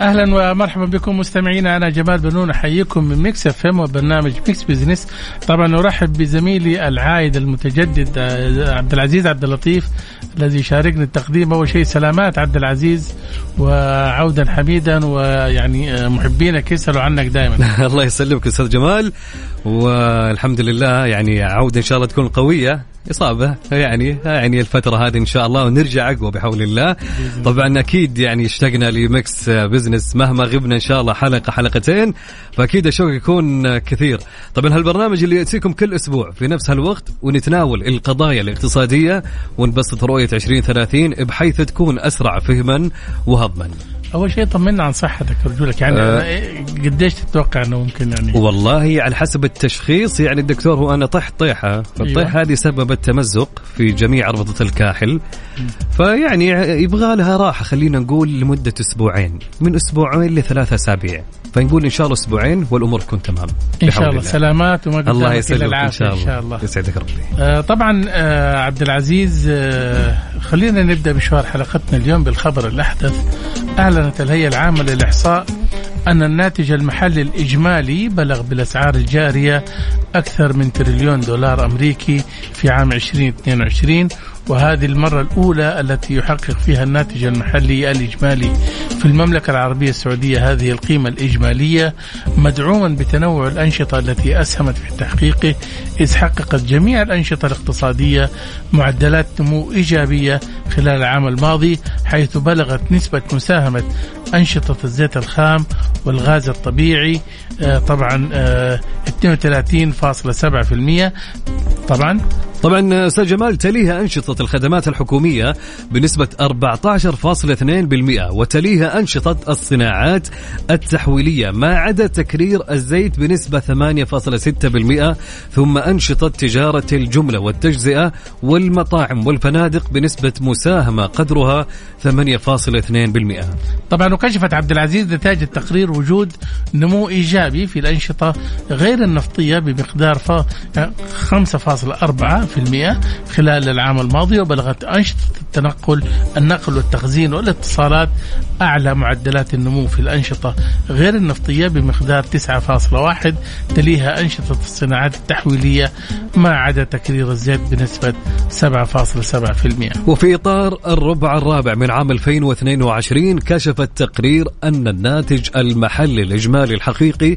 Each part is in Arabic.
أهلا ومرحبا بكم مستمعينا أنا جمال بنون أحييكم من Mix FM وبرنامج Mix Business. طبعا ارحب بزميلي العايد المتجدد آه، عبد العزيز عبد اللطيف الذي يشاركني التقديم. أول شيء سلامات عبد العزيز وعودا حميدا ويعني آه، محبينك يسالوا عنك دائما. الله يسلمك أستاذ جمال. والحمد لله يعني عودة إن شاء الله تكون قوية إصابة يعني يعني الفترة هذه إن شاء الله ونرجع أقوى بحول الله. طبعا أكيد يعني اشتقنا لمكس بزنس مهما غبنا إن شاء الله حلقة حلقتين فأكيد الشوق يكون كثير. طبعا هالبرنامج اللي يأتيكم كل أسبوع في نفس هالوقت ونتناول القضايا الاقتصادية ونبسط رؤية 2030 بحيث تكون أسرع فهما وهضما. أول شيء طمنا عن صحتك رجولك يعني. أه. قديش تتوقع إنه ممكن يعني؟ والله على حسب التشخيص يعني الدكتور هو أنا طحت طيحة فالطيحة أيوة. هذه سببت تمزق في جميع اربطه الكاحل. فيعني يبغى لها راحة خلينا نقول لمدة أسبوعين. من أسبوعين لثلاثة أسابيع. فنقول إن شاء الله أسبوعين والأمور تكون تمام. إن شاء الله. سلامات وما الله قدامك إلا يسلمك إن شاء الله, ان شاء الله. يسعدك ربي. آه، طبعا آه، عبد العزيز آه، خلينا نبدأ مشوار حلقتنا اليوم بالخبر الأحدث. أعلنت الهيئة العامة للإحصاء أن الناتج المحلي الإجمالي بلغ بالأسعار الجارية أكثر من تريليون دولار أمريكي في عام 2022 وهذه المرة الأولى التي يحقق فيها الناتج المحلي الإجمالي في المملكة العربية السعودية. هذه القيمة الإجمالية مدعوما بتنوع الأنشطة التي أسهمت في تحقيقه إذ حققت جميع الأنشطة الاقتصادية معدلات نمو إيجابية خلال العام الماضي حيث بلغت نسبة مساهمة أنشطة الزيت الخام والغاز الطبيعي طبعا آه، 32.7% طبعا. طبعا أستاذ جمال تليها أنشطة الخدمات الحكومية بنسبة 14.2% وتليها أنشطة الصناعات التحويلية ما عدا تكرير الزيت بنسبة 8.6% ثم أنشطة تجارة الجملة والتجزئة والمطاعم والفنادق بنسبة مساهمة قدرها 8.2%. طبعا وكشفت عبد العزيز نتائج التقرير وجود نمو إيجابي. في الأنشطة غير النفطية بمقدار ف- 5.4% خلال العام الماضي وبلغت أنشطة التنقل النقل والتخزين والاتصالات أعلى معدلات النمو في الأنشطة غير النفطية بمقدار 9.1 تليها أنشطة الصناعات التحويلية ما عدا تكرير الزيت بنسبة 7.7%. وفي إطار الربع الرابع من عام 2022 كشف التقرير أن الناتج المحلي الإجمالي الحقيقي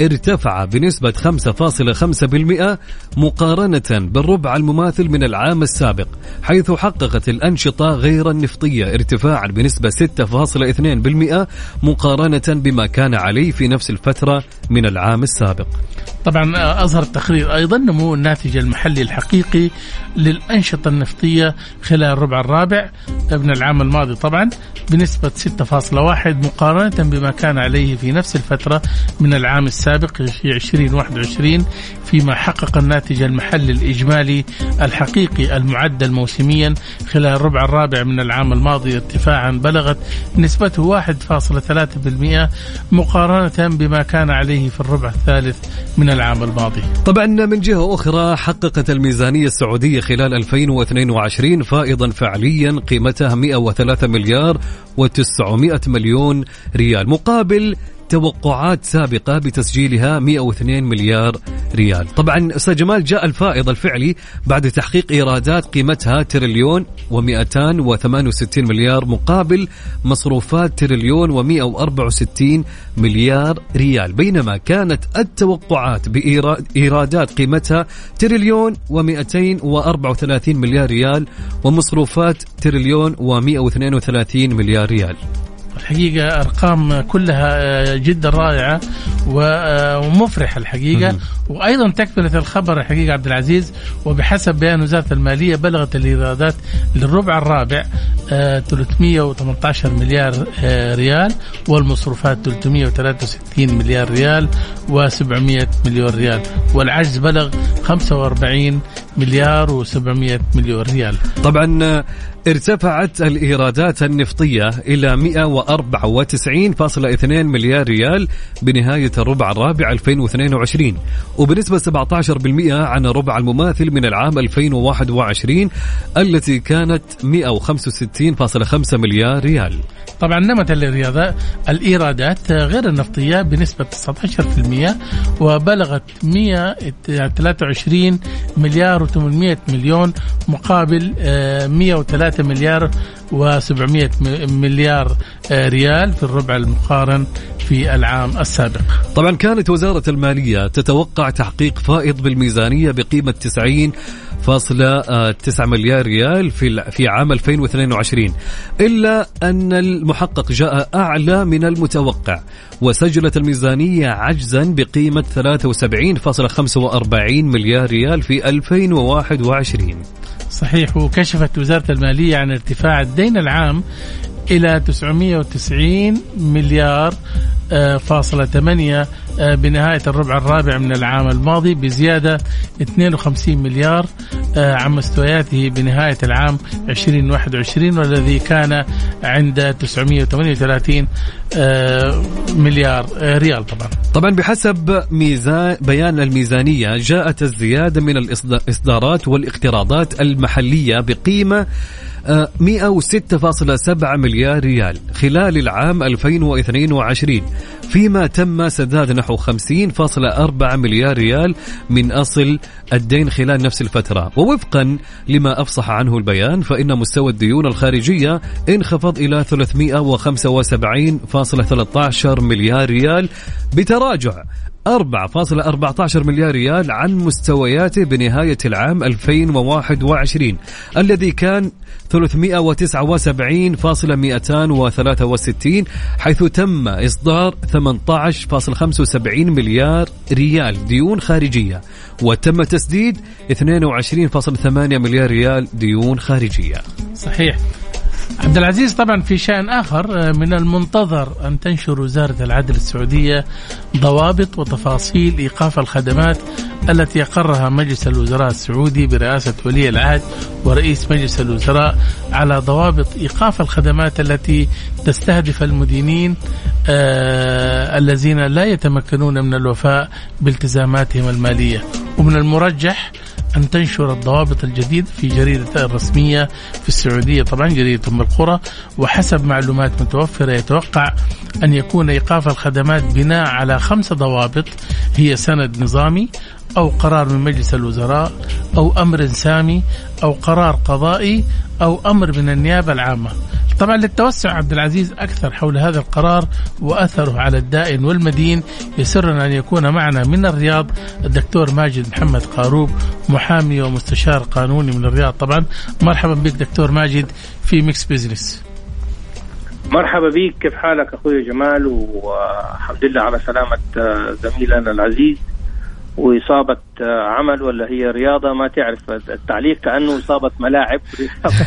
ارتفع بنسبة 5.5% مقارنة بالربع المماثل من العام السابق حيث حققت الأنشطة غير النفطية ارتفاعا بنسبة 6.2% مقارنة بما كان عليه في نفس الفترة من العام السابق. طبعا أظهر التقرير أيضا نمو الناتج المحلي الحقيقي للأنشطة النفطية خلال الربع الرابع من العام الماضي طبعا بنسبة 6.1 مقارنة بما كان عليه في نفس الفترة من العام السابق. في 2021 فيما حقق الناتج المحلي الإجمالي الحقيقي المعدل موسميا خلال الربع الرابع من العام الماضي ارتفاعا بلغت نسبته 1.3% مقارنة بما كان عليه في الربع الثالث من العام الماضي. طبعا من جهة أخرى حققت الميزانية السعودية خلال 2022 فائضا فعليا قيمتها 103 مليار و900 مليون ريال مقابل توقعات سابقة بتسجيلها 102 مليار ريال. طبعا أستاذ جمال جاء الفائض الفعلي بعد تحقيق إيرادات قيمتها تريليون و268 مليار مقابل مصروفات تريليون و164 مليار ريال. بينما كانت التوقعات بإيرادات قيمتها تريليون و234 مليار ريال ومصروفات تريليون و132 مليار ريال. الحقيقة أرقام كلها آه، جدا رائعة آه، ومفرحة الحقيقة. وأيضا تكملة الخبر الحقيقة عبد العزيز وبحسب بيان وزارة المالية بلغت الإيرادات للربع الرابع 318 آه، مليار ريال والمصروفات 363 مليار ريال و700 مليون ريال. والعجز بلغ 45 مليار و700 مليون ريال. طبعا ارتفعت الإيرادات النفطية إلى 194.2 مليار ريال بنهاية الربع الرابع 2022 وبنسبة 17% عن الربع المماثل من العام 2021 التي كانت 165.5 مليار ريال. طبعا نمت الإيرادات غير النفطية بنسبة 19% وبلغت 123 مليار و800 مليون مقابل 103 3 مليار و700 مليار آه، ريال في الربع المقارن في العام السابق. طبعا كانت وزارة المالية تتوقع تحقيق فائض بالميزانية بقيمة 90 فاصلة آه، تسعة مليار ريال في في عام 2022 إلا أن المحقق جاء أعلى من المتوقع وسجلت الميزانية عجزا بقيمة 73.45 مليار ريال في 2021 صحيح وكشفت وزارة المالية عن ارتفاع الدين العام إلى 990 مليار آه، فاصلة ثمانية آه، بنهاية الربع الرابع من العام الماضي بزيادة 52 مليار آه، عن مستوياته بنهاية العام 2021 والذي كان عند 938 مليار ريال طبعا. طبعا بحسب ميزان بيان الميزانية جاءت الزيادة من الإصدارات والإقتراضات المحلية بقيمة 106.7 مليار ريال خلال العام 2022 فيما تم سداد نحو 50.4 مليار ريال من أصل الدين خلال نفس الفترة. ووفقا لما أفصح عنه البيان فإن مستوى الديون الخارجية انخفض إلى 375.13 مليار ريال بتراجع 4.14 مليار ريال عن مستوياته بنهاية العام 2021 الذي كان 379.263 حيث تم إصدار 18.75 مليار ريال ديون خارجية وتم تسديد 22.8 مليار ريال ديون خارجية. صحيح. عبد العزيز طبعا في شأن آخر آه، من المنتظر أن تنشر وزاره العدل السعودية ضوابط وتفاصيل إيقاف الخدمات التي أقرها مجلس الوزراء السعودي برئاسة ولي العهد ورئيس مجلس الوزراء على ضوابط إيقاف الخدمات التي تستهدف المدينين آه الذين لا يتمكنون من الوفاء بالتزاماتهم المالية. ومن المرجح أن تنشر الضوابط الجديدة في جريدة الرسمية في السعودية. طبعا جريدة أم القرى وحسب معلومات متوفرة يتوقع أن يكون إيقاف الخدمات بناء على خمس ضوابط. هي سند نظامي أو قرار من مجلس الوزراء أو أمر سامي أو قرار قضائي أو أمر من النيابة العامة. طبعا للتوسع عبد العزيز أكثر حول هذا القرار وأثره على الدائن والمدين يسرنا أن يكون معنا من الرياض الدكتور ماجد محمد قاروب محامي ومستشار قانوني من الرياض. طبعا مرحبا بك دكتور ماجد في Mix Business مرحبا بك. كيف حالك أخوي جمال؟ والحمد لله على سلامة زميلنا العزيز. وإصابة عمل ولا هي رياضة ما تعرف. التعليق كأنه إصابة ملاعب.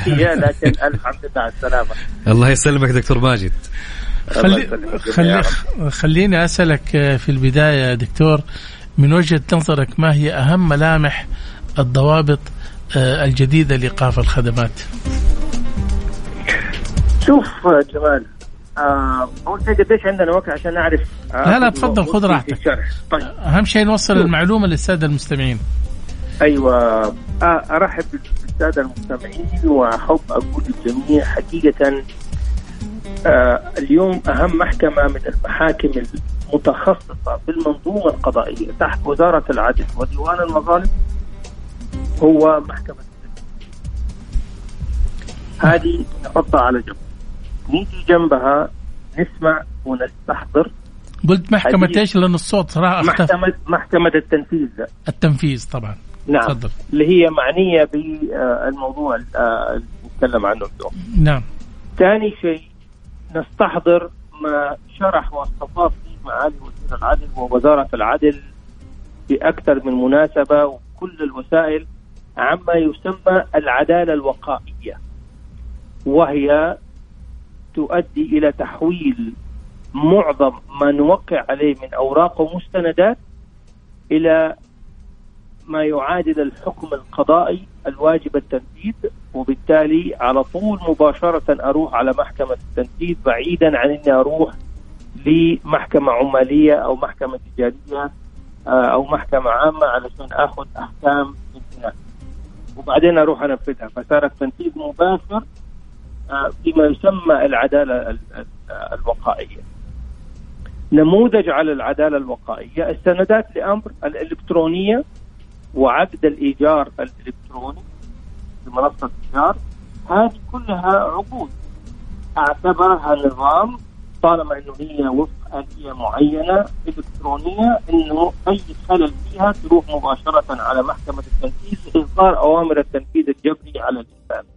رياضيه لكن الف حمد لله على السلامة. الله يسلمك دكتور ماجد. خلي خلي خليني أسألك في البداية دكتور من وجهة نظرك ما هي أهم ملامح الضوابط آه، الجديدة لإيقاف الخدمات؟ شوف جمال آه، أول شيء قديش عندنا وقت عشان نعرف آه لا لا تفضل خذ راحتك. طيب. أهم شيء نوصل المعلومة للسادة المستمعين. أيوه. آه أرحب بالسادة المستمعين وأحب أقول للجميع حقيقة آه اليوم أهم محكمة من المحاكم متخصصة بالمنظومة القضائية تحت وزارة العدل وديوان المظالم هو محكمة هذه نحطها على جنب. نيجي جنبها نسمع ونستحضر. قلت محكمة إيش؟ لأن الصوت صراحة أختفى. محكمة محكمة التنفيذ. التنفيذ طبعا. نعم. تفضل. اللي هي معنية بالموضوع آه، اللي نتكلم عنه اليوم. نعم. ثاني شيء نستحضر ما شرح واستفاض فيه معالي وزير العدل ووزارة العدل بأكثر من مناسبة وكل الوسائل عما يسمى العدالة الوقائية وهي تؤدي إلى تحويل معظم ما نوقع عليه من أوراق ومستندات إلى ما يعادل الحكم القضائي الواجب التنفيذ وبالتالي على طول مباشرة أروح على محكمة التنفيذ بعيدا عن أني أروح لمحكمة عمالية أو محكمة تجارية آه، أو محكمة عامة علشان أحكام امتناع. وبعدين أروح أنفذها. فصار التنفيذ مباشر آه، بما يسمى العدالة ال- ال- الوقائية. نموذج على العدالة الوقائية السندات لأمر الإلكترونية وعقد الإيجار الإلكتروني بمنصة إيجار. هذه كلها عقود. أعتبرها نظام طالما أنه هي وفق آلية معينة إلكترونية أنه أي خلل فيها تروح مباشرة على محكمة التنفيذ لإصدار أوامر التنفيذ الجبري على الإنسان.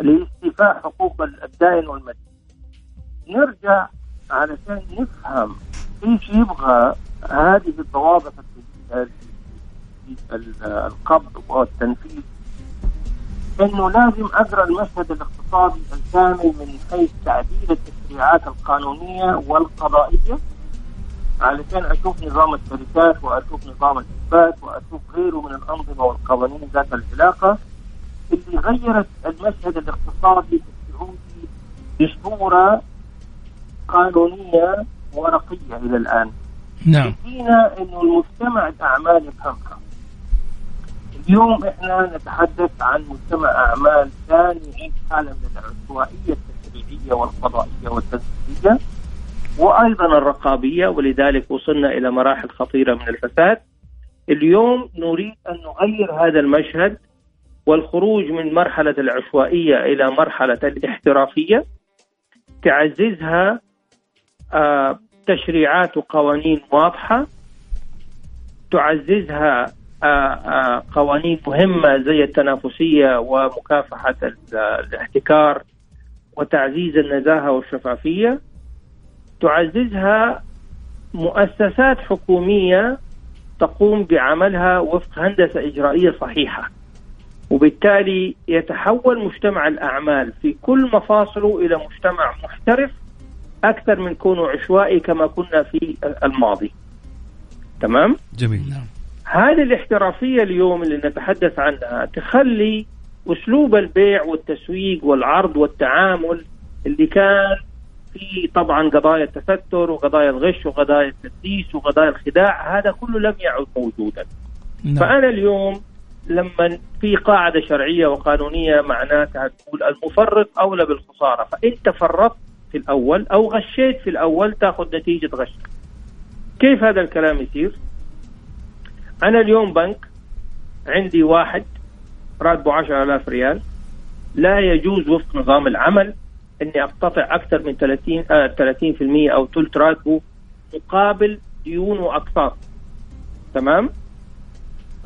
لاستيفاء حقوق الدائن والمدين نرجع علشان نفهم إيش يبغى هذه الضوابط القبض والتنفيذ. إنه لازم أقرأ المشهد الاقتصادي الكامل من حيث تعديل التشريعات القانونية والقضائية علشان أشوف نظام الشركات وأشوف نظام الإثبات وأشوف غيره من الأنظمة والقوانين ذات العلاقة. اللي غيرت المشهد الاقتصادي السعودي بصورة قانونية ورقية إلى الآن. نعم فينا انه المجتمع الاعمال يفهمها. اليوم إحنا نتحدث عن مجتمع أعمال كان يعيش حاله من العشوائية التشريعية والقضائية والتنفيذيه وأيضا الرقابية ولذلك وصلنا إلى مراحل خطيرة من الفساد. اليوم نريد أن نغير هذا المشهد والخروج من مرحلة العشوائية إلى مرحلة الاحترافية تعززها آه، تشريعات وقوانين واضحة تعززها آه، آه، قوانين مهمة زي التنافسية ومكافحة ال- الاحتكار وتعزيز النزاهة والشفافية تعززها مؤسسات حكومية تقوم بعملها وفق هندسة إجرائية صحيحة. وبالتالي يتحول مجتمع الأعمال في كل مفاصله إلى مجتمع محترف أكثر من كونه عشوائي كما كنا في الماضي. تمام؟ جميل. نعم. هذه الاحترافية اليوم اللي نتحدث عنها تخلي أسلوب البيع والتسويق والعرض والتعامل اللي كان في طبعا قضايا التستر وقضايا الغش وقضايا التدليس وقضايا الخداع هذا كله لم يعد موجودا. نعم. فأنا اليوم لما في قاعدة شرعية وقانونية معناتها تقول المفرط أولى بالخسارة فانت فرطت في الأول أو غشيت في الأول تأخذ نتيجة غشك. كيف هذا الكلام يصير؟ أنا اليوم بنك عندي واحد راتبه 10000 ريال لا يجوز وفق نظام العمل إني أقتطع أكثر من 30 آه 30% أو ثلث راتبه مقابل ديون وأقساط. تمام؟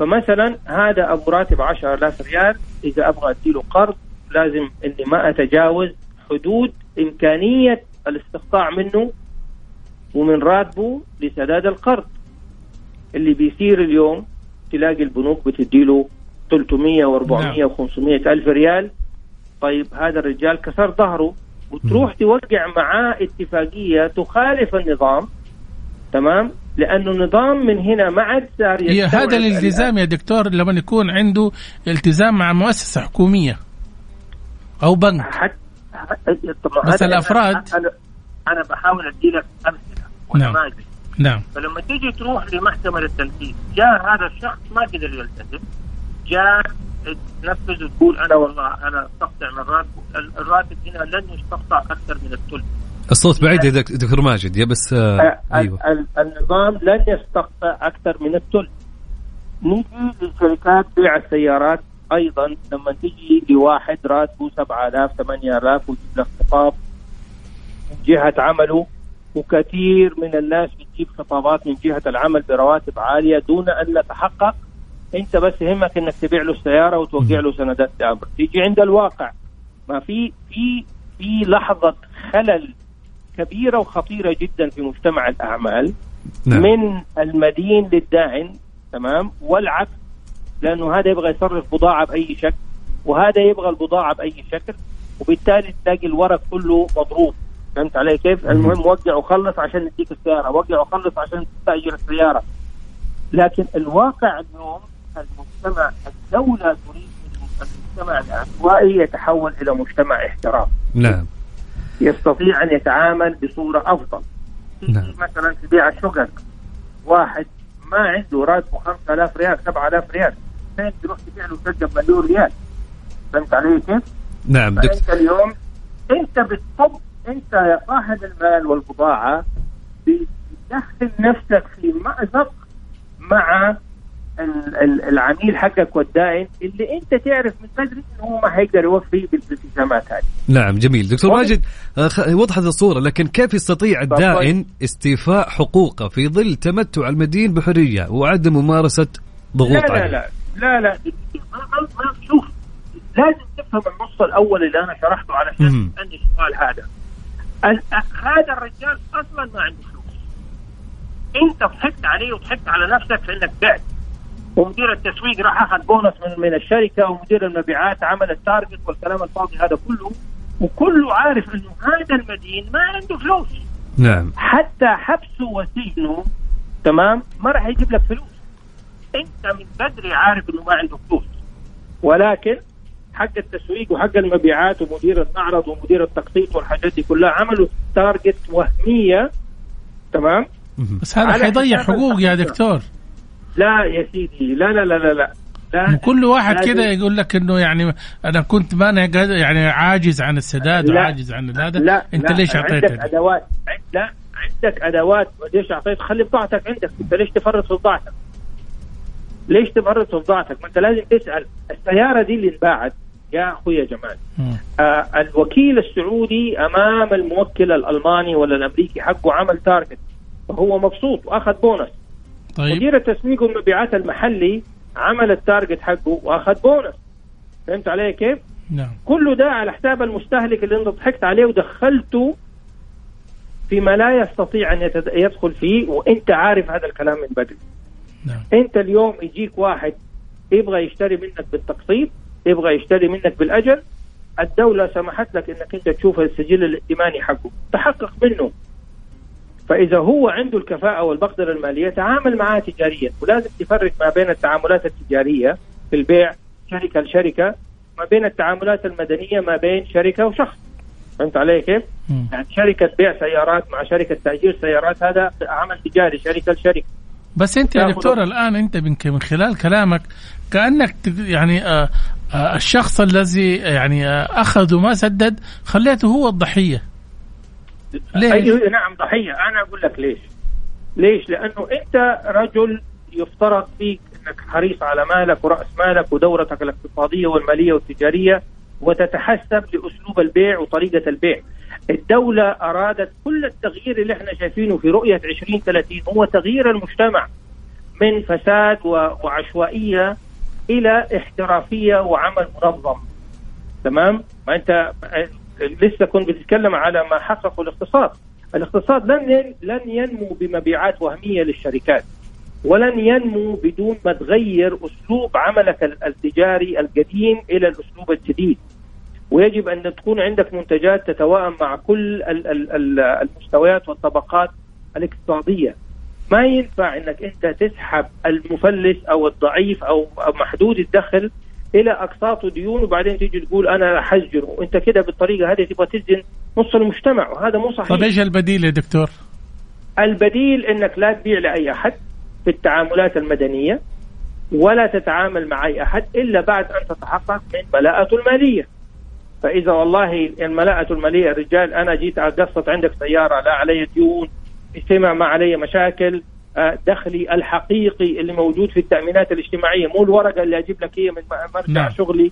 فمثلا هذا أبو راتب 10000 ريال إذا أبغى أديله قرض لازم إني ما أتجاوز حدود إمكانية الاستقطاع منه ومن راتبه لسداد القرض. اللي بيصير اليوم تلاقي البنوك بتديله 300 و400 و500 ألف ريال. طيب هذا الرجال كسر ظهره وتروح توقع معاه اتفاقية تخالف النظام. تمام؟ لأنه النظام من هنا ما عاد صار هذا الالتزام يا دكتور لما يكون عنده التزام مع مؤسسة حكومية أو بنك. حتى بس الأفراد- أنا أنا بحاول أدي لك أمثلة ونماذج نعم. فلما تيجي تروح لمحكمة التنفيذ جاء هذا الشخص ما قدر يلتزم جاء تنفذ وتقول أنا والله أنا أستقطع من الراتب الراتب هنا لن يستقطع أكثر من الثلث. الصوت بعيد يا دك- دكتور ماجد يا بس آه آه، أيوه. ال- ال- النظام لن يستقطع أكثر من الثلث. نيجي لشركات بيع السيارات أيضا لما تجي لواحد راتبه 7000 8000 ويجيب لك خطاب من جهة عمله وكثير من الناس بتجيب خطابات من جهة العمل برواتب عالية دون أن نتحقق. أنت بس يهمك إنك تبيع له السيارة وتوقع له سندات تأمر. تيجي عند الواقع. ما في في في لحظة خلل كبيرة وخطيرة جدا في مجتمع الأعمال نعم. من المدين للداعن تمام والعكس لأنه هذا يبغى يصرف بضاعة بأي شكل وهذا يبغى البضاعة بأي شكل وبالتالي تلاقي الورق كله مضروب فهمت علي كيف؟ المهم وقع وخلص عشان نديك السيارة، وقع وخلص عشان تستاجر السيارة. لكن الواقع اليوم المجتمع الدولة تريد المجتمع العشوائي يتحول إلى مجتمع احتراف. نعم يستطيع أن يتعامل بصورة أفضل. نعم. مثلا في بيع الشقق واحد ما عنده راتبه 5000 ريال 7000 ريال فين تروح تبيع له شقه بمليون ريال فهمت علي كيف؟ نعم فأنت اليوم أنت بتصب أنت يا صاحب المال والبضاعة بتدخل نفسك في مأزق مع العميل حقك والدائن اللي انت تعرف من بدري انه هو ما حيقدر يوفي بالالتزامات هذه. نعم جميل. دكتور. ماجد آه، وضحت الصورة لكن كيف يستطيع الدائن استيفاء حقوقه في ظل تمتع المدين بحرية وعدم ممارسة ضغوط لا لا عليه؟ لا. لا لا. شوف لازم تفهم النص الأول اللي أنا شرحته مم. تسالني السؤال هذا. هذا الرجال أصلا ما عنده فلوس. أنت ضحكت عليه وضحكت على نفسك في انك بعت. ومدير التسويق راح أخذ بونص من من الشركة ومدير المبيعات عمل التارجت والكلام الفاضي هذا كله. وكله عارف إنه هذا المدين ما عنده فلوس. نعم. حتى حبسه وسجنه تمام؟ ما راح يجيب لك فلوس. أنت من بدري عارف إنه ما عنده فلوس. ولكن حق التسويق وحق المبيعات ومدير المعرض ومدير التخطيط والحاجات دي كلها عملوا تارجت وهمية تمام. بس هذا حيضيع حقوق يا. دكتور. لا يا سيدي لا لا لا لا لا, لا كل واحد كده يقول لك إنه يعني أنا كنت ما أنا يعني عاجز عن السداد لا. وعاجز عن هذا. لا أنت لا ليش عندك أعطيتني؟ أدوات عند- لا عندك أدوات. ليش أعطيت؟ خلي بضاعتك عندك. أنت ليش تفرط في بضاعتك؟ ليش تفرط في بضاعتك؟ ما أنت لازم تسأل. السيارة دي اللي انباعت يا أخوي جمال. آه الوكيل السعودي أمام الموكل الألماني ولا الأمريكي حقه عمل target. فهو مبسوط وأخذ بونص. طيب. مدير التسويق والمبيعات المحلي عمل ال target حقه وأخذ بونص. فهمت علي كيف؟ نعم. كله ده على حساب المستهلك اللي أنت ضحكت عليه ودخلته فيما لا يستطيع أن يتد- يدخل فيه وأنت عارف هذا الكلام من بدري. نعم. أنت اليوم يجيك واحد يبغى يشتري منك بالتقسيط يبغى يشتري منك بالاجل الدولة سمحت لك إنك أنت تشوف السجل الائتماني حقه. تحقق منه. فإذا هو عنده الكفاءة والمقدرة المالية تعامل معاه تجاريا. ولازم تفرق ما بين التعاملات التجارية في البيع شركة لشركة ما بين التعاملات المدنية ما بين شركة وشخص. فهمت علي كيف؟ يعني شركة بيع سيارات مع شركة تأجير سيارات هذا عمل تجاري شركة لشركة. بس أنت يا دكتور الآن أنت من خلال كلامك كأنك يعني آه آه الشخص الذي يعني آه أخذ وما سدد خليته هو الضحية. ليه؟ أيوه نعم ضحية أنا أقول لك ليش. ليش؟ لأنه أنت رجل يفترض فيك أنك حريص على مالك ورأس مالك ودورتك الاقتصادية والمالية والتجارية وتتحسب لأسلوب البيع وطريقة البيع. الدولة أرادت كل التغيير اللي إحنا شايفينه في رؤية 2030 هو تغيير المجتمع من فساد و- وعشوائية إلى احترافية وعمل منظم. تمام؟ ما أنت لسه كنت بتتكلم على ما حققه الاقتصاد. الاقتصاد لن لن ينمو بمبيعات وهمية للشركات ولن ينمو بدون ما تغير أسلوب عملك ال- التجاري القديم إلى الأسلوب الجديد. ويجب أن تكون عندك منتجات تتوائم مع كل ال- ال- ال- المستويات والطبقات الاقتصادية. ما ينفع إنك أنت تسحب المفلس أو الضعيف أو محدود الدخل إلى اقساط وديون وبعدين تيجي تقول أنا حسجنه وأنت كده بالطريقة هذه تبغى تسجن نص المجتمع وهذا مو صحيح. طيب إيش البديل يا دكتور؟ البديل إنك لا تبيع لأي أحد في التعاملات المدنية ولا تتعامل مع أي أحد إلا بعد أن تتحقق من بلاءته المالية. فإذا والله الملاءة المالية الرجال أنا جيت اقسط عندك سيارة لا علي ديون اجتمع ما علي مشاكل دخلي الحقيقي اللي موجود في التأمينات الاجتماعية مو الورقة اللي أجيب لك هي من مرجع نعم. شغلي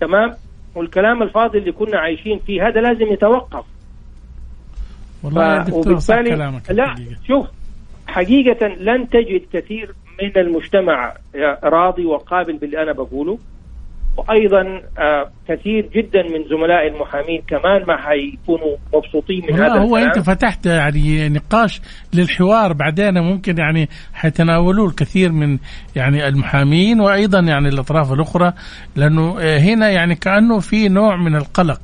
تمام والكلام الفاضي اللي كنا عايشين فيه هذا لازم يتوقف والله يا ف- دكتور صح كلامك لا الحقيقة. شوف حقيقة لن تجد كثير من المجتمع راضي وقابل باللي أنا بقوله وأيضا آه، كثير جدا من زملاء المحامين كمان ما حيكونوا مبسوطين من هذا هو الكلام. أنت فتحت يعني نقاش للحوار بعدين ممكن يعني حيتناولوه الكثير من يعني المحامين وأيضا يعني الأطراف الأخرى لأنه آه، هنا يعني كأنه في نوع من القلق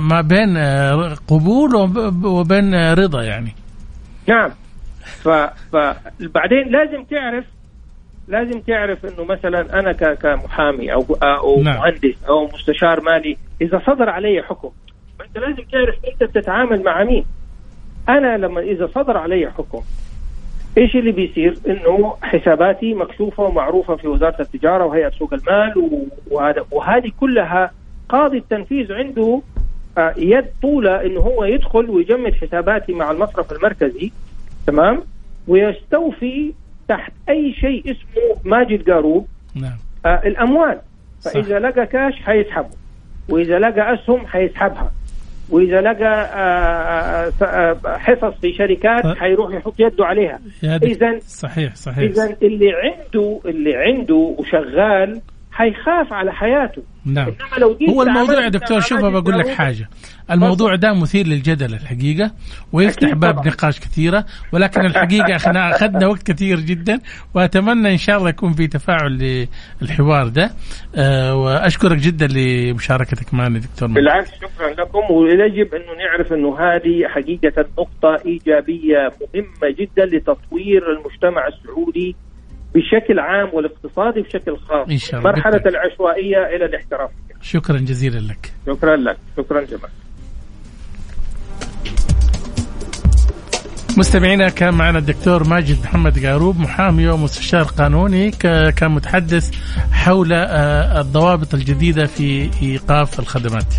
ما بين آه، قبول وب- وبين رضا يعني نعم. فبعدين لازم تعرف لازم تعرف إنه مثلا أنا. كمحامي أو أو نعم. مهندس أو مستشار مالي إذا صدر علي حكم فأنت لازم تعرف أنت بتتعامل مع مين أنا لما إذا صدر علي حكم إيش اللي بيصير؟ إنه حساباتي مكشوفة ومعروفة في وزارة التجارة وهيئة سوق المال وهذا وهذه كلها قاضي التنفيذ عنده آه، يد طولة إنه هو يدخل ويجمد حساباتي مع المصرف المركزي تمام ويستوفي تحت أي شيء اسمه ماجد قاروب نعم. آه الأموال. فإذا لقى كاش حيسحبه. وإذا لقى أسهم حيسحبها. وإذا لقى آه، آه، آه، حصص في شركات. حيروح يحط يده عليها. اذا صحيح صحيح. اذا اللي عنده اللي عنده وشغال حيخاف على حياته. نعم. إنما لو جيت هو الموضوع يا دكتور شوف بقول لك حاجة. الموضوع ده مثير للجدل الحقيقة ويفتح باب طبعاً. نقاش كثيرة ولكن الحقيقة إحنا أخذنا وقت كثير جدا وأتمنى إن شاء الله يكون في تفاعل للحوار ده. أه وأشكرك جدا لمشاركتك معنا دكتور. بالعكس شكرا لكم ويجب انه نعرف إنه هذه حقيقة نقطة إيجابية مهمة جدا لتطوير المجتمع السعودي بشكل عام والاقتصادي بشكل خاص. إن شاء الله. مرحلة بالتأكيد. العشوائية إلى الاحترافيه شكرا جزيلا لك. شكرا لك. شكرا جمال مستمعينا كان معنا الدكتور ماجد محمد قاروب محامي ومستشار قانوني كان متحدث حول آه، الضوابط الجديدة في إيقاف الخدمات.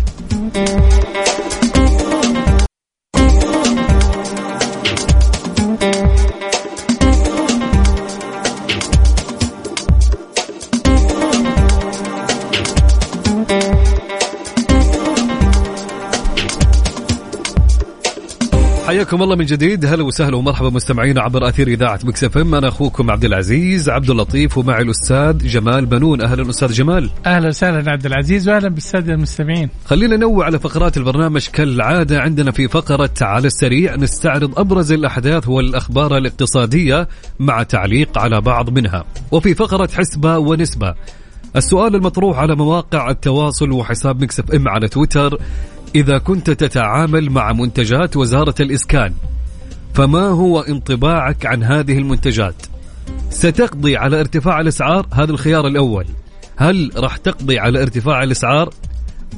حياكم الله من جديد. هلا وسهلا ومرحبا مستمعينا عبر أثير إذاعة Mix FM. أنا أخوكم عبد العزيز عبد اللطيف ومعي الأستاذ جمال بنون. أهلا أستاذ جمال. أهلا وسهلا عبد العزيز وأهلا بالسادة المستمعين. خلينا ننوع على فقرات البرنامج. كالعادة عندنا في فقرة على السريع نستعرض أبرز الأحداث والأخبار الاقتصادية مع تعليق على بعض منها. وفي فقرة حسبة ونسبة. السؤال المطروح على مواقع التواصل وحساب Mix FM على تويتر. إذا كنت تتعامل مع منتجات وزارة الإسكان. فما هو انطباعك عن هذه المنتجات؟ ستقضي على ارتفاع الأسعار؟ هذا الخيار الأول. هل راح تقضي على ارتفاع الأسعار؟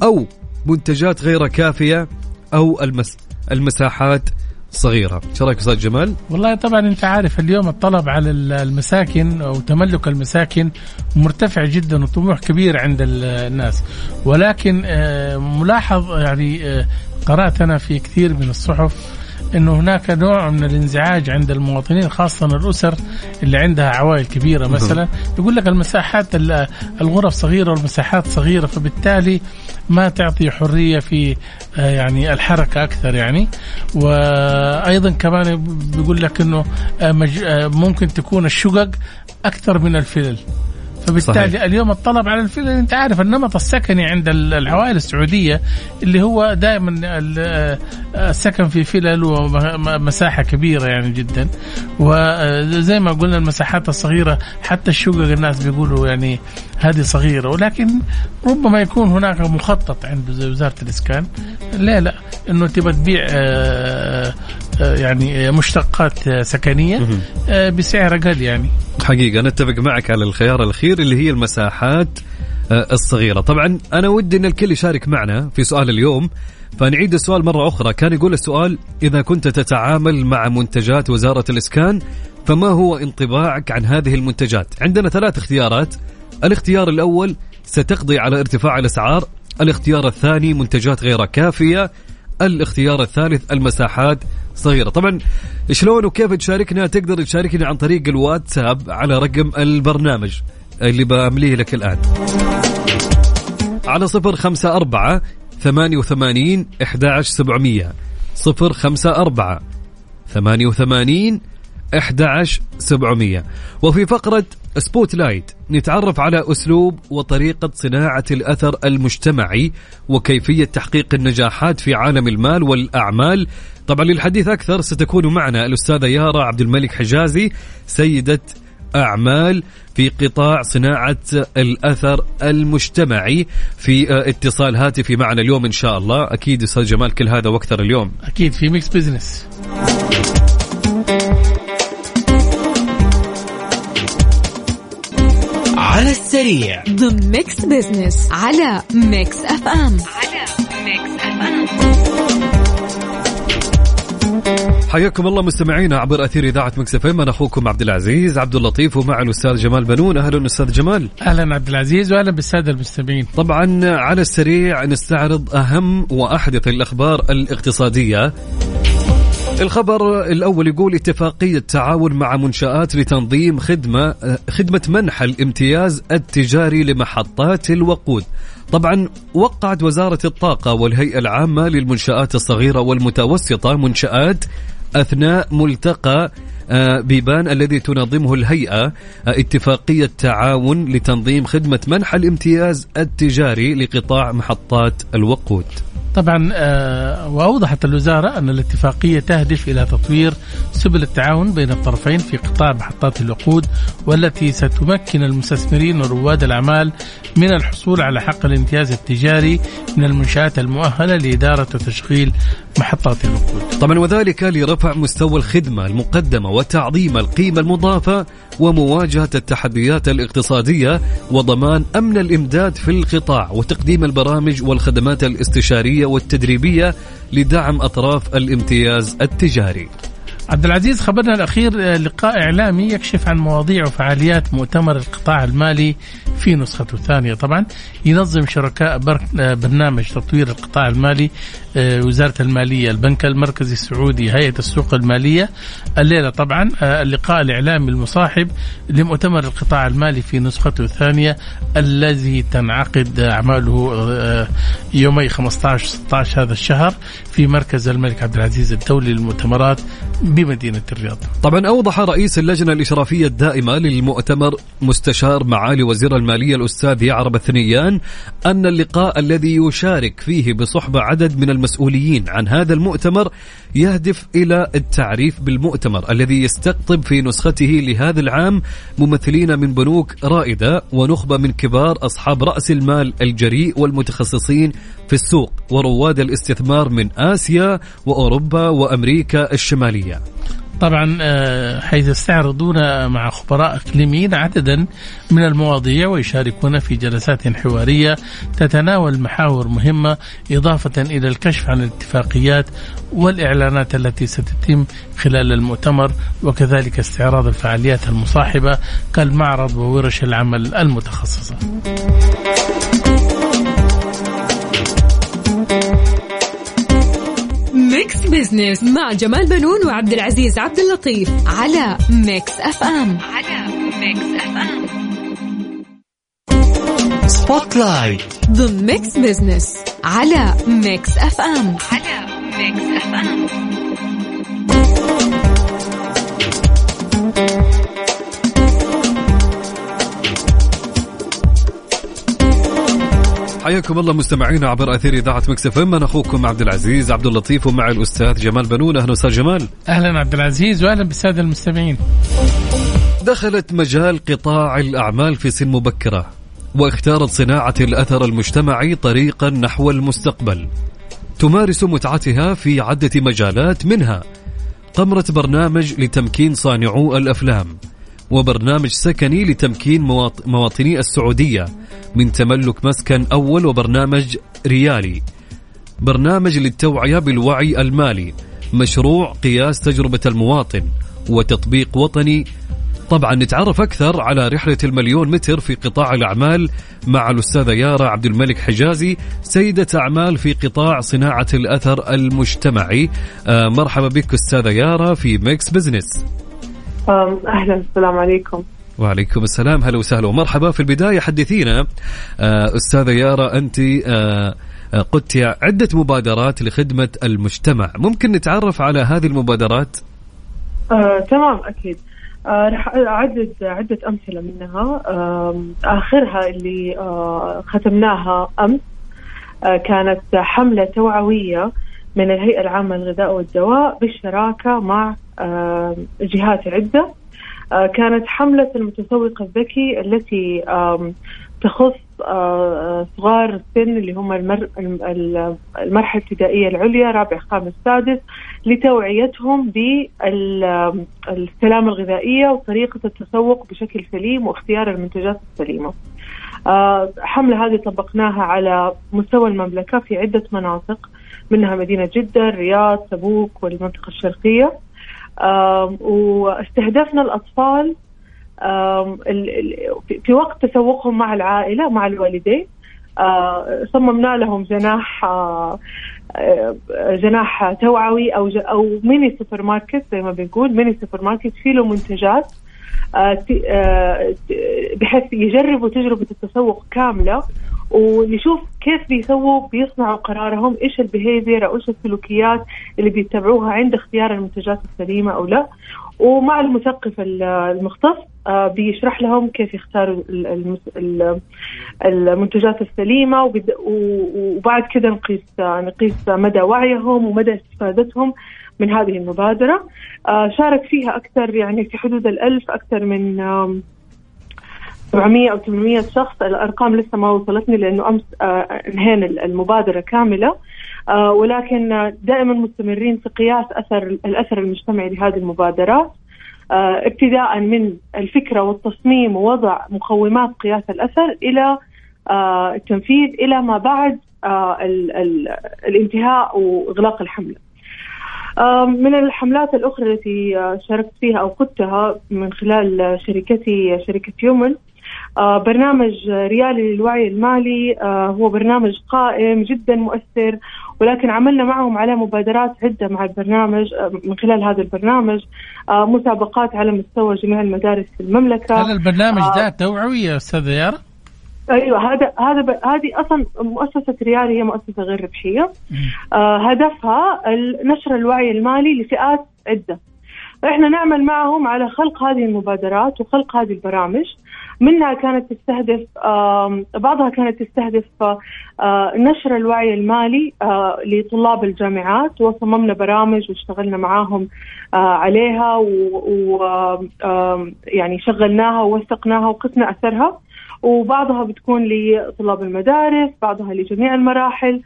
أو منتجات غير كافية؟ أو المس المساحات؟ صغيرة. إيش رأيك أستاذ جمال؟ والله طبعا أنت عارف اليوم الطلب على المساكن أو تملك المساكن مرتفع جدا وطموح كبير عند ال- الناس. ولكن آه، ملاحظ يعني آه، قرأت أنا في كثير من الصحف إنه هناك نوع من الانزعاج عند المواطنين خاصة الأسر اللي عندها عوائل كبيرة مثلا. يقول لك المساحات ال- الغرف صغيرة والمساحات صغيرة فبالتالي ما تعطي حرية في آه، يعني الحركة أكثر يعني. وأيضا كمان بيقول لك إنه آه، آه، ممكن تكون الشقق أكثر من الفلل. فبالتالي صحيح. اليوم الطلب على الفلل أنت عارف النمط السكني عند ال- العوائل السعودية اللي هو دائما ال- السكن في فلل ومساحه كبيرة يعني جدا. وزي ما قلنا المساحات الصغيرة حتى الشقق الناس بيقولوا يعني هذه صغيرة. ولكن ربما يكون هناك مخطط عند وزارة الإسكان. لا لا إنه تبى تبيع آه، آه، يعني مشتقات آه، سكنية آه، بسعر أقل يعني. حقيقة نتفق معك على الخيار الأخير اللي هي المساحات آه، الصغيرة. طبعا أنا ودي أن الكل يشارك معنا في سؤال اليوم فنعيد السؤال مرة أخرى. كان يقول السؤال إذا كنت تتعامل مع منتجات وزارة الإسكان فما هو انطباعك عن هذه المنتجات؟ عندنا ثلاث اختيارات. الاختيار الأول ستقضي على ارتفاع الأسعار. الاختيار الثاني منتجات غير كافية. الاختيار الثالث المساحات صغيرة. طبعا شلون وكيف تشاركنا تقدر تشاركنا عن طريق الواتساب على رقم البرنامج اللي بأمليه لك الآن. على صفر خمسة أربعة ثمانية وثمانين إحدى سبعمية. صفر خمسة أربعة ثمانية وثمانين 11700 وفي فقرة Spotlight نتعرف على أسلوب وطريقة صناعة الأثر المجتمعي وكيفية تحقيق النجاحات في عالم المال والأعمال. طبعا للحديث أكثر ستكون معنا الأستاذة يارا عبد الملك حجازي سيدة أعمال في قطاع صناعة الأثر المجتمعي. في اتصال هاتفي معنا اليوم إن شاء الله. أكيد أستاذ جمال كل هذا وأكثر اليوم. أكيد في Mix Business على السريع. ضمن Mix Business على Mix FM على Mix FM حياكم الله مستمعينا عبر أثير إذاعة Mix FM أنا أخوكم عبد العزيز عبد اللطيف ومع الأستاذ جمال بنون. أهلا أستاذ جمال. أهلا عبد العزيز واهلا بالسادة المستمعين. طبعا على السريع نستعرض أهم وأحدث الأخبار الاقتصادية. الخبر الأول يقول اتفاقية تعاون مع منشآت لتنظيم خدمة خدمة منح الامتياز التجاري لمحطات الوقود. طبعا وقعت وزارة الطاقة والهيئة العامة للمنشآت الصغيرة والمتوسطة منشآت أثناء ملتقى بيبان الذي تنظمه الهيئة آه، اتفاقية تعاون لتنظيم خدمة منح الامتياز التجاري لقطاع محطات الوقود طبعا آه، وأوضحت الوزارة أن الاتفاقية تهدف إلى تطوير سبل التعاون بين الطرفين في قطاع محطات الوقود والتي ستمكن المستثمرين ورواد الأعمال من الحصول على حق الامتياز التجاري من المنشآت المؤهلة لإدارة وتشغيل محطات الوقود. طبعا وذلك لرفع مستوى الخدمة المقدمة وتعظيم القيمة المضافة ومواجهة التحديات الاقتصادية وضمان أمن الإمداد في القطاع وتقديم البرامج والخدمات الاستشارية والتدريبية لدعم أطراف الامتياز التجاري. عبد العزيز خبرنا الأخير آه، لقاء إعلامي يكشف عن مواضيع وفعاليات مؤتمر القطاع المالي في نسخته الثانية طبعا ينظم شركاء آه، برنامج تطوير القطاع المالي آه، وزارة المالية البنك المركزي السعودي هيئة السوق المالية. الليلة طبعا اللقاء الإعلامي المصاحب لمؤتمر القطاع المالي في نسخته الثانية الذي تنعقد أعماله يومي 15 16 هذا الشهر في مركز الملك عبد العزيز الدولي للمؤتمرات بمدينة الرياض. طبعا أوضح رئيس اللجنة الإشرافية الدائمة للمؤتمر مستشار معالي وزير المالية الأستاذ يعرب الثنيان أن اللقاء الذي يشارك فيه بصحبة عدد من المسؤولين عن هذا المؤتمر يهدف إلى التعريف بالمؤتمر الذي يستقطب في نسخته لهذا العام ممثلين من بنوك رائدة ونخبة من كبار أصحاب رأس المال الجريء والمتخصصين في السوق ورواد الاستثمار من آسيا وأوروبا وأمريكا الشمالية. طبعا آه، حيث يستعرضون مع خبراء إقليميين عددا من المواضيع ويشاركون في جلسات حوارية تتناول محاور مهمة إضافة إلى الكشف عن الاتفاقيات والإعلانات التي ستتم خلال المؤتمر وكذلك استعراض الفعاليات المصاحبة كالمعرض وورش العمل المتخصصة. Business مع جمال بنون وعبد العزيز عبد اللطيف على Mix FM على Mix FM Spotlight ضمن Mix Business على Mix FM على Mix FM حياكم الله مستمعينا عبر أثير إذاعة مكس إف أنا أخوكم عبد العزيز عبد اللطيف ومع الأستاذ جمال بنون. أهلا أستاذ جمال. أهلا عبد العزيز وأهلا بالسادة المستمعين. دخلت مجال قطاع الأعمال في سن مبكرة واختارت صناعة الأثر المجتمعي طريقا نحو المستقبل. تمارس متعتها في عدة مجالات منها قمرة برنامج لتمكين صانعو الأفلام. وبرنامج سكني لتمكين مواطني السعودية من تملك مسكن أول وبرنامج ريالي. برنامج للتوعية بالوعي المالي. مشروع قياس تجربة المواطن وتطبيق وطني. طبعا نتعرف أكثر على رحلة المليون متر في قطاع الأعمال مع الأستاذة يارا عبد الملك حجازي سيدة أعمال في قطاع صناعة الأثر المجتمعي. آه مرحبا بك أستاذة يارا في Mix Business أهلا. السلام عليكم. وعليكم السلام. هلا وسهلا. ومرحبا. في البداية حدثينا آه أستاذة يارا أنت آه قدت عدة مبادرات لخدمة المجتمع. ممكن نتعرف على هذه المبادرات؟ آه، تمام أكيد. آه، راح أعدد عدة أمثلة منها. آه، آخرها اللي آه، ختمناها أمس آه، كانت حملة توعوية من الهيئة العامة للغذاء والدواء بالشراكة مع آه، جهات عدة. آه، كانت حملة المتسوق الذكي التي تخص آه، صغار السن اللي هم المر... الم- المرحلة الابتدائية العليا رابع خامس سادس لتوعيتهم بالسلامة الغذائية وطريقة التسوق بشكل سليم واختيار المنتجات السليمة. حملة هذه طبقناها على مستوى المملكة في عدة مناطق. منها مدينة جدة الرياض تبوك والمنطقة الشرقية. واستهدفنا الأطفال في- وقت تسوقهم مع العائلة مع الوالدين. آه، صممنا لهم جناح آه، آه، جناح توعوي أو أو mini supermarket زي ما بنقول mini supermarket فيه له منتجات بحيث يجربوا تجربة التسوق كاملة. ونشوف كيف بيسووا بيصنعوا قرارهم إيش البيهيفير أو إيش السلوكيات اللي بيتبعوها عند اختيار المنتجات السليمة أو لا. ومع المثقف ال- المختص آه، بيشرح لهم كيف يختاروا المنتجات السليمة وبعد كده نقيس نقيس مدى وعيهم ومدى استفادتهم من هذه المبادرة. آه، شارك فيها أكثر يعني في حدود الألف أكثر من 700 أو 800 شخص. الأرقام لسه ما وصلتني لأنه أمس آه، انهينا المبادرة كاملة. آه، ولكن دائما مستمرين في قياس أثر الأثر المجتمعي لهذه المبادرات آه، ابتداء من الفكرة والتصميم ووضع مقومات قياس الأثر إلى التنفيذ إلى ما بعد ال- ال- الانتهاء وإغلاق الحملة. من الحملات الأخرى التي شاركت فيها أو قدتها من خلال شركتي شركة يومن برنامج ريالي للوعي المالي آه، هو برنامج قائم جدا مؤثر ولكن عملنا معهم على مبادرات عدة مع البرنامج آه، من خلال هذا البرنامج آه، مسابقات على مستوى جميع المدارس في المملكة هل البرنامج آه. ده توعوي يا استاذه يارا؟ أيوه هذا هذا ب... هذه أصلا مؤسسة ريالي هي مؤسسة غير ربحية آه هدفها نشر الوعي المالي لفئات عدة فإحنا نعمل معهم على خلق هذه المبادرات وخلق هذه البرامج منها كانت تستهدف بعضها كانت تستهدف آه، آه، نشر الوعي المالي آه، لطلاب الجامعات وصممنا برامج واشتغلنا معاهم عليها ويعني شغلناها ووثقناها وقسنا أثرها. وبعضها بتكون لطلاب المدارس بعضها لجميع المراحل.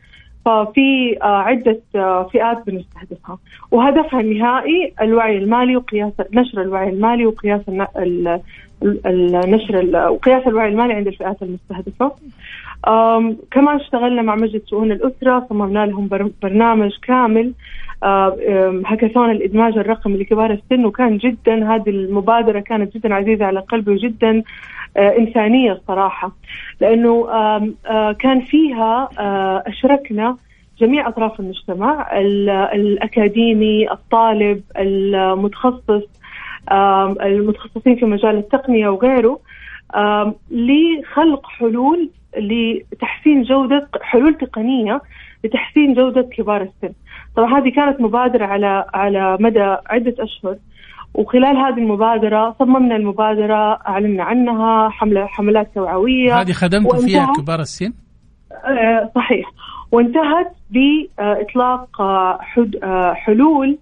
ففي آه، عدة آه، فئات بنستهدفها. وهدفها النهائي الوعي المالي وقياس نشر الوعي المالي وقياس الن- ال- ال- النشر ال- وقياس الوعي المالي عند الفئات المستهدفة. كمان اشتغلنا مع مجلس شؤون الأسرة صممنا لهم بر- برنامج كامل هاكاثون الإدماج الرقمي لكبار السن وكان جدا هذه المبادرة كانت جدا عزيزة على قلبي وجدا آه، إنسانية الصراحة. لأنه آم، آه، كان فيها آه، أشركنا جميع أطراف المجتمع ال- الأكاديمي الطالب المتخصص المتخصصين في مجال التقنية وغيره لخلق حلول لتحسين جودة حلول تقنية لتحسين جودة كبار السن. طبعا هذه كانت مبادرة على على مدى عدة أشهر وخلال هذه المبادرة صممنا المبادرة أعلنا عنها حملة حملات توعوية. هذه خدمتوا فيها كبار السن؟ آه، صحيح. وانتهت بإطلاق آه، آه، حلول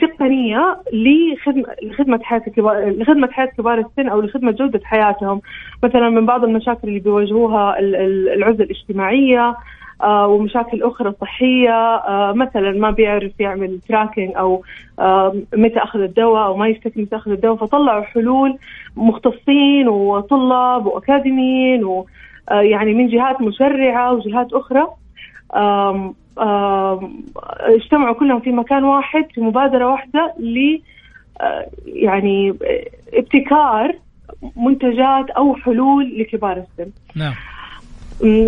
تقنية لخدمة لخدمة حياة كبار لخدمة حياة كبار السن أو لخدمة جودة حياتهم. مثلا من بعض المشاكل اللي بيواجهوها ال- ال- العزلة الاجتماعية آه، ومشاكل أخرى صحية آه، مثلا ما بيعرف يعمل تراكنج أو آه، متى أخذ الدواء أو ما يفتكر متى أخذ الدواء فطلعوا حلول مختصين وطلاب وأكاديميين و آه، يعني من جهات مشرعة وجهات أخرى اجتمعوا كلهم في مكان واحد في مبادرة واحدة ل آه، يعني ابتكار منتجات أو حلول لكبار السن. نعم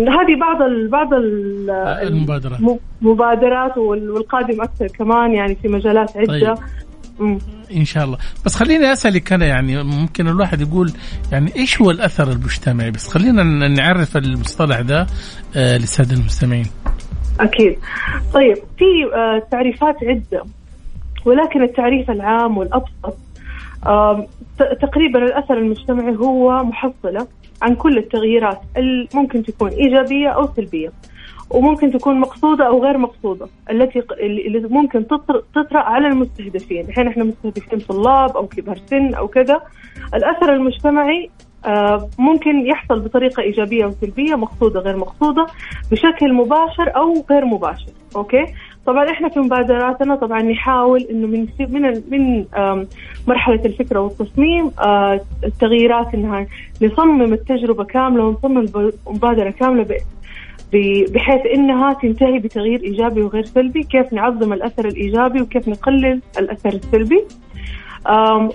هذه بعض ال بعض ال المبادرات. المبادرات والقادم أكثر كمان يعني في مجالات عدة. طيب. إن شاء الله. بس خليني أسألك أنا يعني ممكن الواحد يقول يعني إيش هو الأثر المجتمعي؟ بس خلينا نعرف المصطلح ده آه للساده المستمعين. أكيد. طيب في آه تعريفات عدة ولكن التعريف العام والأبسط آه تقريبا الأثر المجتمعي هو محصلة عن كل التغييرات اللي ممكن تكون إيجابية أو سلبية وممكن تكون مقصودة أو غير مقصودة التي اللي ممكن تطرأ على المستهدفين. الحين إحنا مستهدفين طلاب أو كبار سن أو كذا. الأثر المجتمعي آه، ممكن يحصل بطريقة إيجابية أو سلبية مقصودة غير مقصودة بشكل مباشر أو غير مباشر. أوكي؟ طبعا إحنا في مبادراتنا طبعا نحاول إنه من من من مرحلة الفكرة والتصميم آه، التغييرات إنها نصمم التجربة كاملة ونصمم المبادره كاملة بحيث إنها تنتهي بتغيير إيجابي وغير سلبي، كيف نعظم الأثر الإيجابي وكيف نقلل الأثر السلبي.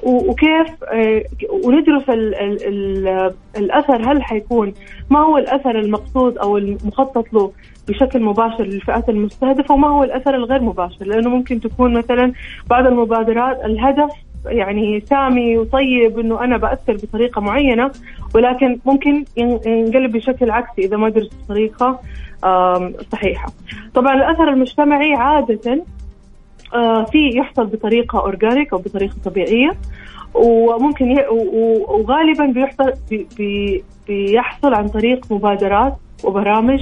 وكيف آه، وندرس ال ال ال الأثر هل حيكون ما هو الأثر المقصود أو المخطط له بشكل مباشر للفئات المستهدفة وما هو الأثر الغير مباشر لأنه ممكن تكون مثلا بعض المبادرات الهدف يعني سامي وطيب إنه أنا بأثر بطريقة معينة ولكن ممكن ينقلب بشكل عكسي إذا ما درست بطريقة صحيحة. طبعا الأثر المجتمعي عادة آه، في يحصل بطريقة organic أو بطريقة طبيعية وممكن ي... وغالبا بيحصل بي... بيحصل عن طريق مبادرات وبرامج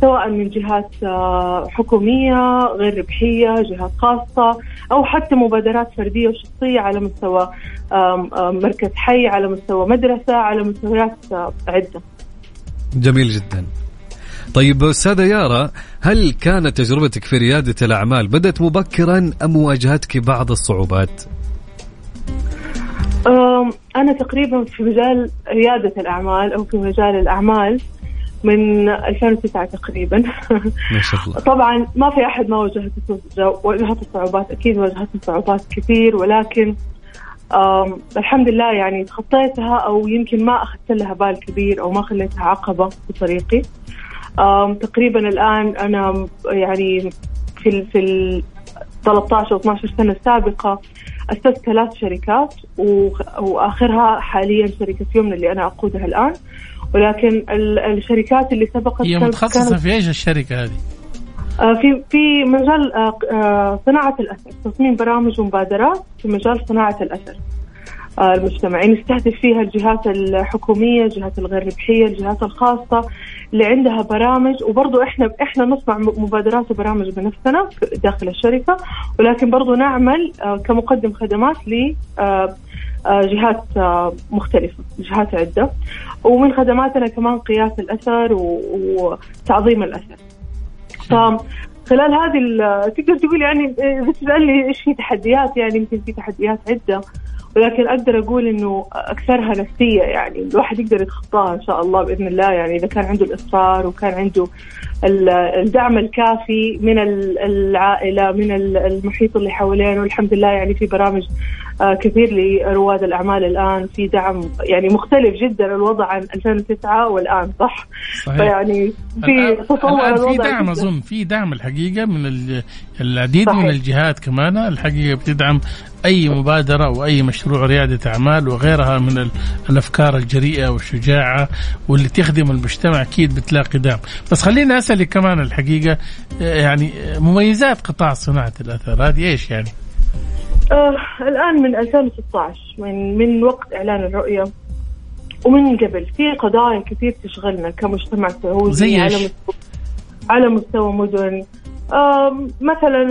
سواء من جهات آه، حكومية غير ربحية جهات خاصة أو حتى مبادرات فردية وشخصية على مستوى مركز حي على مستوى مدرسة على مستويات آه، عدة جميل جدا طيب أستاذة يارا هل كانت تجربتك في ريادة الأعمال بدأت مبكرا أم واجهتك بعض الصعوبات؟ أنا تقريبا في مجال ريادة الأعمال أو في مجال الأعمال من 2009 تقريبا. ما شاء الله. طبعا ما في أحد ما واجهته واجهته صعوبات أكيد واجهتني صعوبات كثير ولكن الحمد لله يعني تخطيتها أو يمكن ما أخذت لها بال كبير أو ما خليتها عقبة في طريقي. تقريبا الآن أنا يعني في في ال 13 أو 12 سنة السابقه أسست ثلاث شركات وآخرها حاليا شركة يمنى اللي أنا أقودها الآن. ولكن الشركات اللي سبقت هي متخصصة في إيش الشركة هذه؟ آه، في في مجال آه، آه، صناعة الأثر، تصميم برامج ومبادرات في مجال صناعة الأثر. المجتمعي نستهدف فيها الجهات الحكومية، الجهات الغير ربحيه، الجهات الخاصة اللي عندها برامج وبرضه إحنا إحنا نصنع مبادرات وبرامج بنفسنا داخل الشركة ولكن برضه نعمل كمقدم خدمات ل جهات مختلفة، جهات عدة. ومن خدماتنا كمان قياس الأثر وتعظيم الأثر. فخلال هذه تقدر تقول يعني اذا تسالني إيش في تحديات؟ يعني يمكن في تحديات عدة. ولكن أقدر أقول إنه أكثرها نفسية يعني الواحد يقدر يتخطاها إن شاء الله بإذن الله يعني إذا كان عنده الإصرار وكان عنده الدعم الكافي من العائلة من المحيط اللي حوالينه والحمد لله يعني في برامج آه، كثير لرواد الأعمال الآن في دعم يعني مختلف جدا الوضع عن 2009 والآن صح؟ صحيح. فيعني في تطور الوضع في دعم أظن في دعم الحقيقة من العديد صحيح. من الجهات كمان الحقيقة بتدعم أي مبادرة وأي مشروع ريادة أعمال وغيرها من الأفكار الجريئة والشجاعة واللي تخدم المجتمع أكيد بتلاقي دعم بس خليني أسألك كمان الحقيقة يعني مميزات قطاع صناعة الأثر هذه إيش يعني؟ آه الآن من 2016 من من وقت إعلان الرؤية ومن قبل في قضايا كثير تشغلنا كمجتمع سعودي على مستوى على مستوى مدن. آه مثلا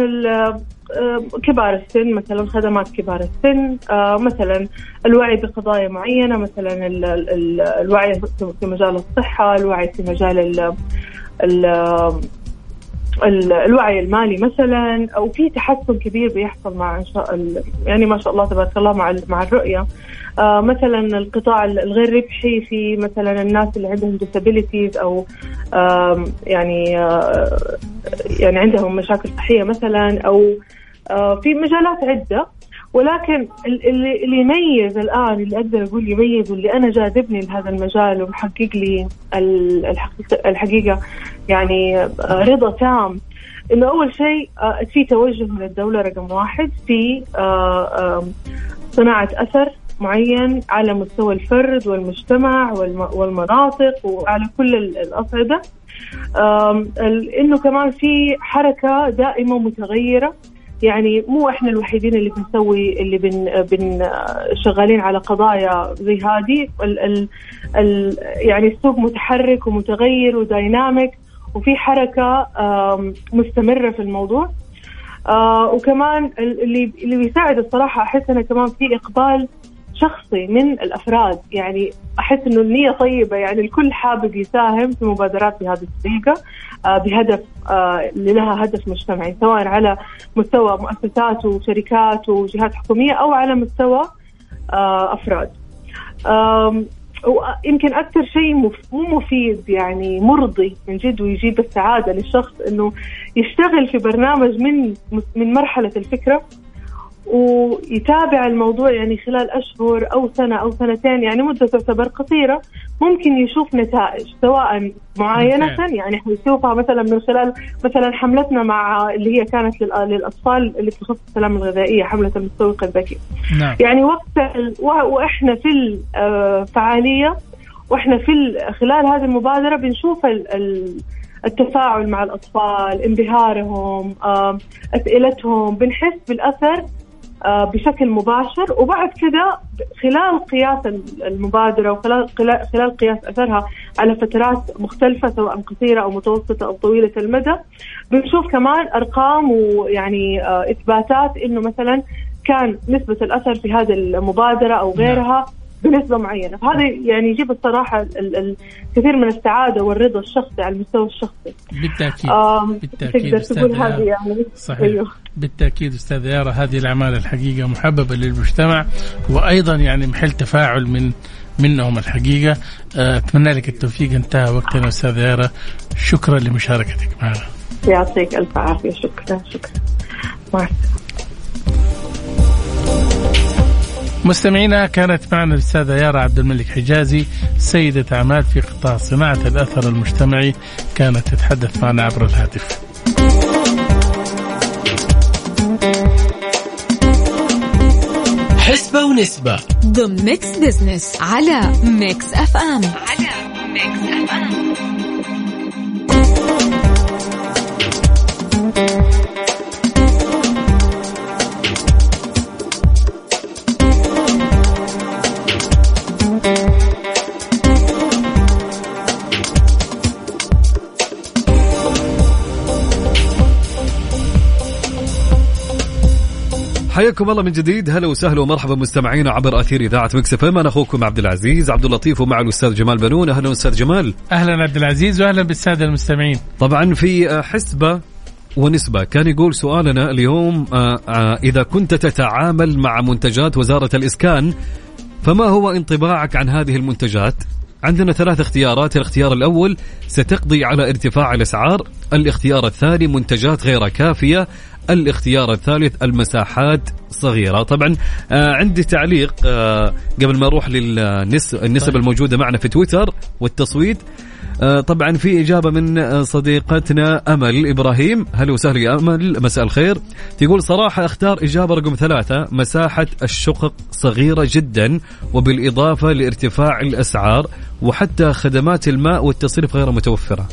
كبار السن مثلا خدمات كبار السن آه مثلا الوعي بقضايا معينة مثلا ال ال الوعي في مجال الصحة الوعي في مجال ال ال الوعي المالي مثلا أو في تحسن كبير بيحصل مع إن شاء يعني ما شاء الله تبارك الله مع مع الرؤية. آه مثلا القطاع الغير ربحي في مثلا الناس اللي عندهم disabilities أو آه يعني آه يعني عندهم مشاكل صحية مثلا أو آه في مجالات عدة ولكن اللي, اللي يميز الآن اللي أقدر أقول يميز واللي أنا جاذبني لهذا المجال ومحقق لي الحقيقة, يعني رضا تام إنه أول شيء في توجه من الدولة رقم واحد في صناعة أثر معين على مستوى الفرد والمجتمع والمناطق وعلى كل الأصعدة. إنه كمان في حركة دائمة متغيره يعني مو إحنا الوحيدين اللي بنسوي اللي بن, بن شغالين على قضايا زي هذه. ال ال ال يعني السوق متحرك ومتغير ودايناميك وفي حركة مستمرة في الموضوع. آه وكمان اللي اللي بيساعد الصراحة أحس انه كمان في إقبال شخصي من الأفراد يعني أحس إنه النية طيبة يعني الكل حابب يساهم في مبادرات بهذه الطريقة آه بهدف آه اللي لها هدف مجتمعي سواء على مستوى مؤسسات وشركات وجهات حكومية أو على مستوى آه أفراد. يمكن أكثر شيء مو مفيد يعني مرضي من جد ويجيب السعادة للشخص إنه يشتغل في برنامج من من مرحلة الفكرة ويتابع الموضوع يعني خلال أشهر أو سنة أو سنتين يعني مدة تعتبر قصيرة ممكن يشوف نتائج سواء معاينة يعني حيشوفها مثلا من خلال مثلا حملتنا مع اللي هي كانت للأطفال اللي بتخص السلامة الغذائية حملة المستوق الذكي نعم. يعني وقت وإحنا في الفعالية وإحنا في خلال هذه المبادرة بنشوف التفاعل مع الأطفال انبهارهم أسئلتهم بنحس بالأثر آه، بشكل مباشر. وبعد كذا خلال قياس المبادرة وخلال خلال قياس أثرها على فترات مختلفة سواء قصيرة أو متوسطة أو طويلة المدى بنشوف كمان أرقام ويعني آه، إثباتات إنه مثلا كان نسبة الأثر في هذه المبادرة أو غيرها بنسبة معينة. فهذا يعني يجيب الصراحة الكثير من السعادة والرضا الشخصي على المستوى الشخصي. بالتأكيد. بالتأكيد تقدر تقول هذه يعني. صحيح. أيوه. بالتأكيد أستاذ يارا هذه الأعمال الحقيقة محببة للمجتمع وأيضا يعني محل تفاعل من منهم الحقيقة. آه، أتمنى لك التوفيق. انتهى وقتنا أستاذ يارا شكرا لمشاركتك معنا. يعطيك ألف عافية. شكرا شكرا. مع مستمعينا كانت معنا الأستاذة يارا عبد الملك حجازي سيدة اعمال في قطاع صناعة الأثر المجتمعي كانت تتحدث معنا عبر الهاتف. حسبة ونسبة. ضمن Mix Business على Mix FM على Mix FM حياكم الله من جديد. هلا وسهلا ومرحبا مستمعينا عبر أثير إذاعة Mix FM أنا أخوكم عبد العزيز عبد اللطيف ومع الأستاذ جمال بنون. أهلا أستاذ جمال. أهلا عبد العزيز واهلا بالسادة المستمعين. طبعا في حسبة ونسبة. كان يقول سؤالنا اليوم آه، آه، إذا كنت تتعامل مع منتجات وزارة الإسكان فما هو انطباعك عن هذه المنتجات؟ عندنا ثلاث اختيارات. الاختيار الأول ستقضي على ارتفاع الأسعار. الاختيار الثاني منتجات غير كافية. الاختيار الثالث المساحات صغيرة. طبعا آه عندي تعليق آه قبل ما أروح للنسب طيب. الموجودة معنا في تويتر والتصويت. آه طبعا في إجابة من صديقتنا أمل إبراهيم. هلا وسهلا يا أمل مساء الخير. تقول صراحة أختار إجابة رقم ثلاثة مساحة الشقق صغيرة جدا وبالإضافة لارتفاع الأسعار وحتى خدمات الماء والتصريف غير متوفرة.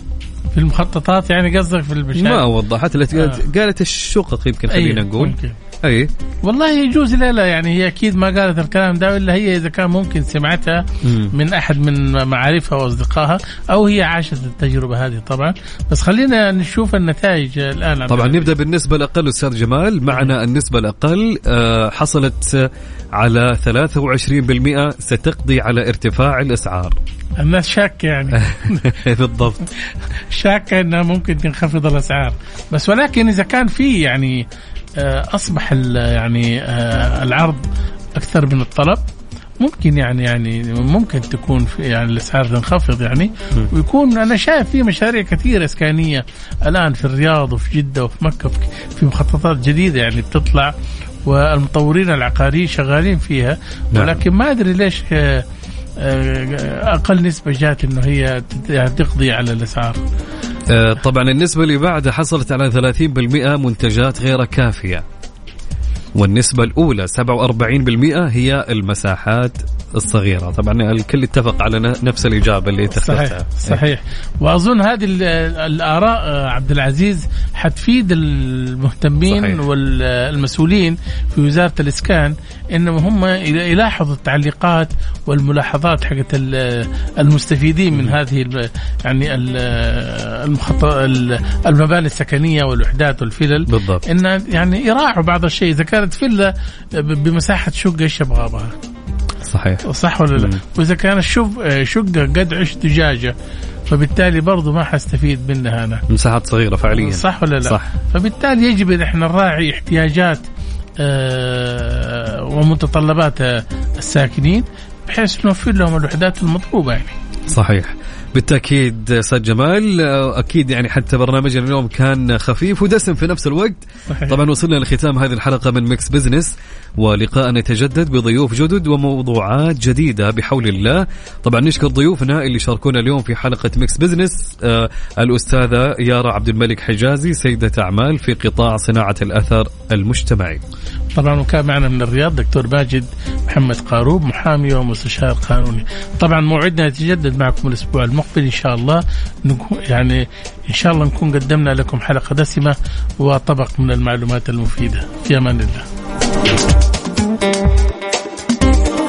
في المخططات يعني قصدك في البشاير ما وضحت آه. قالت الشقق يمكن خلينا نقول ممكن. أي والله يجوز لا لا يعني هي أكيد ما قالت الكلام ده إلا هي إذا كان ممكن سمعتها مم. من أحد من معارفها وأصدقائها أو هي عاشت التجربة هذه طبعا بس خلينا نشوف النتائج الآن طبعا نبدأ بالنسبة الأقل أستاذ جمال معنا النسبة الأقل آه، حصلت على 23% ستقضي على ارتفاع الأسعار. الناس شاكة يعني. بالضبط. شاكة إنها ممكن تنخفض الأسعار. بس ولكن إذا كان في يعني آه، أصبح يعني آه، العرض أكثر من الطلب ممكن يعني يعني ممكن تكون في يعني الأسعار تنخفض يعني. ويكون أنا شايف في مشاريع كثيرة إسكانية الآن في الرياض وفي جدة وفي مكة في مخططات جديدة يعني بتطلع. والمطورين العقاريين شغالين فيها نعم. ولكن ما أدري ليش آه، آه، أقل نسبة جات إنه هي تت- تقضي على الأسعار آه، طبعا النسبة اللي بعدها حصلت على 30% منتجات غير كافية والنسبة الأولى 47% هي المساحات الصغيرة. طبعا الكل اتفق على نفس الإجابة اللي أنت صحيح صحيح. وأظن هذه ال- الآراء آه، عبد العزيز حتفيد المهتمين صحيح. والمسؤولين في وزارة الإسكان إنهم هم يلا- يلاحظوا التعليقات والملاحظات حقت ال- المستفيدين من هذه يعني المباني السكنية والوحدات والفلل. بالضبط. إن يعني يراعوا بعض الشيء. إذا كانت فيلا بمساحة شقة إيش بها صحيح. صح ولا لا؟ وإذا كان الشب آه، شقة قد عش دجاجة فبالتالي برضو ما حستفيد منها أنا. مساحات صغيرة فعليا. صح ولا لا؟ صح. فبالتالي يجب إن إحنا نراعي احتياجات آه، ومتطلبات الساكنين بحيث نوفر لهم الوحدات المطلوبة يعني. صحيح. بالتأكيد أستاذ جمال. أكيد يعني حتى برنامجنا اليوم كان خفيف ودسم في نفس الوقت. صحيح. طبعا وصلنا لختام هذه الحلقة من Mix Business ولقاءنا يتجدد بضيوف جدد وموضوعات جديدة بحول الله. طبعا نشكر ضيوفنا اللي شاركونا اليوم في حلقة Mix Business آه الأستاذة يارا عبد الملك حجازي سيدة أعمال في قطاع صناعة الأثر المجتمعي. طبعا وكان معنا من الرياض دكتور ماجد محمد قاروب محامي ومستشار قانوني. طبعا موعدنا يتجدد معكم الأسبوع المقبل إن شاء الله. نكون يعني إن شاء الله نكون قدمنا لكم حلقة دسمة وطبق من المعلومات المفيدة. في أمان الله.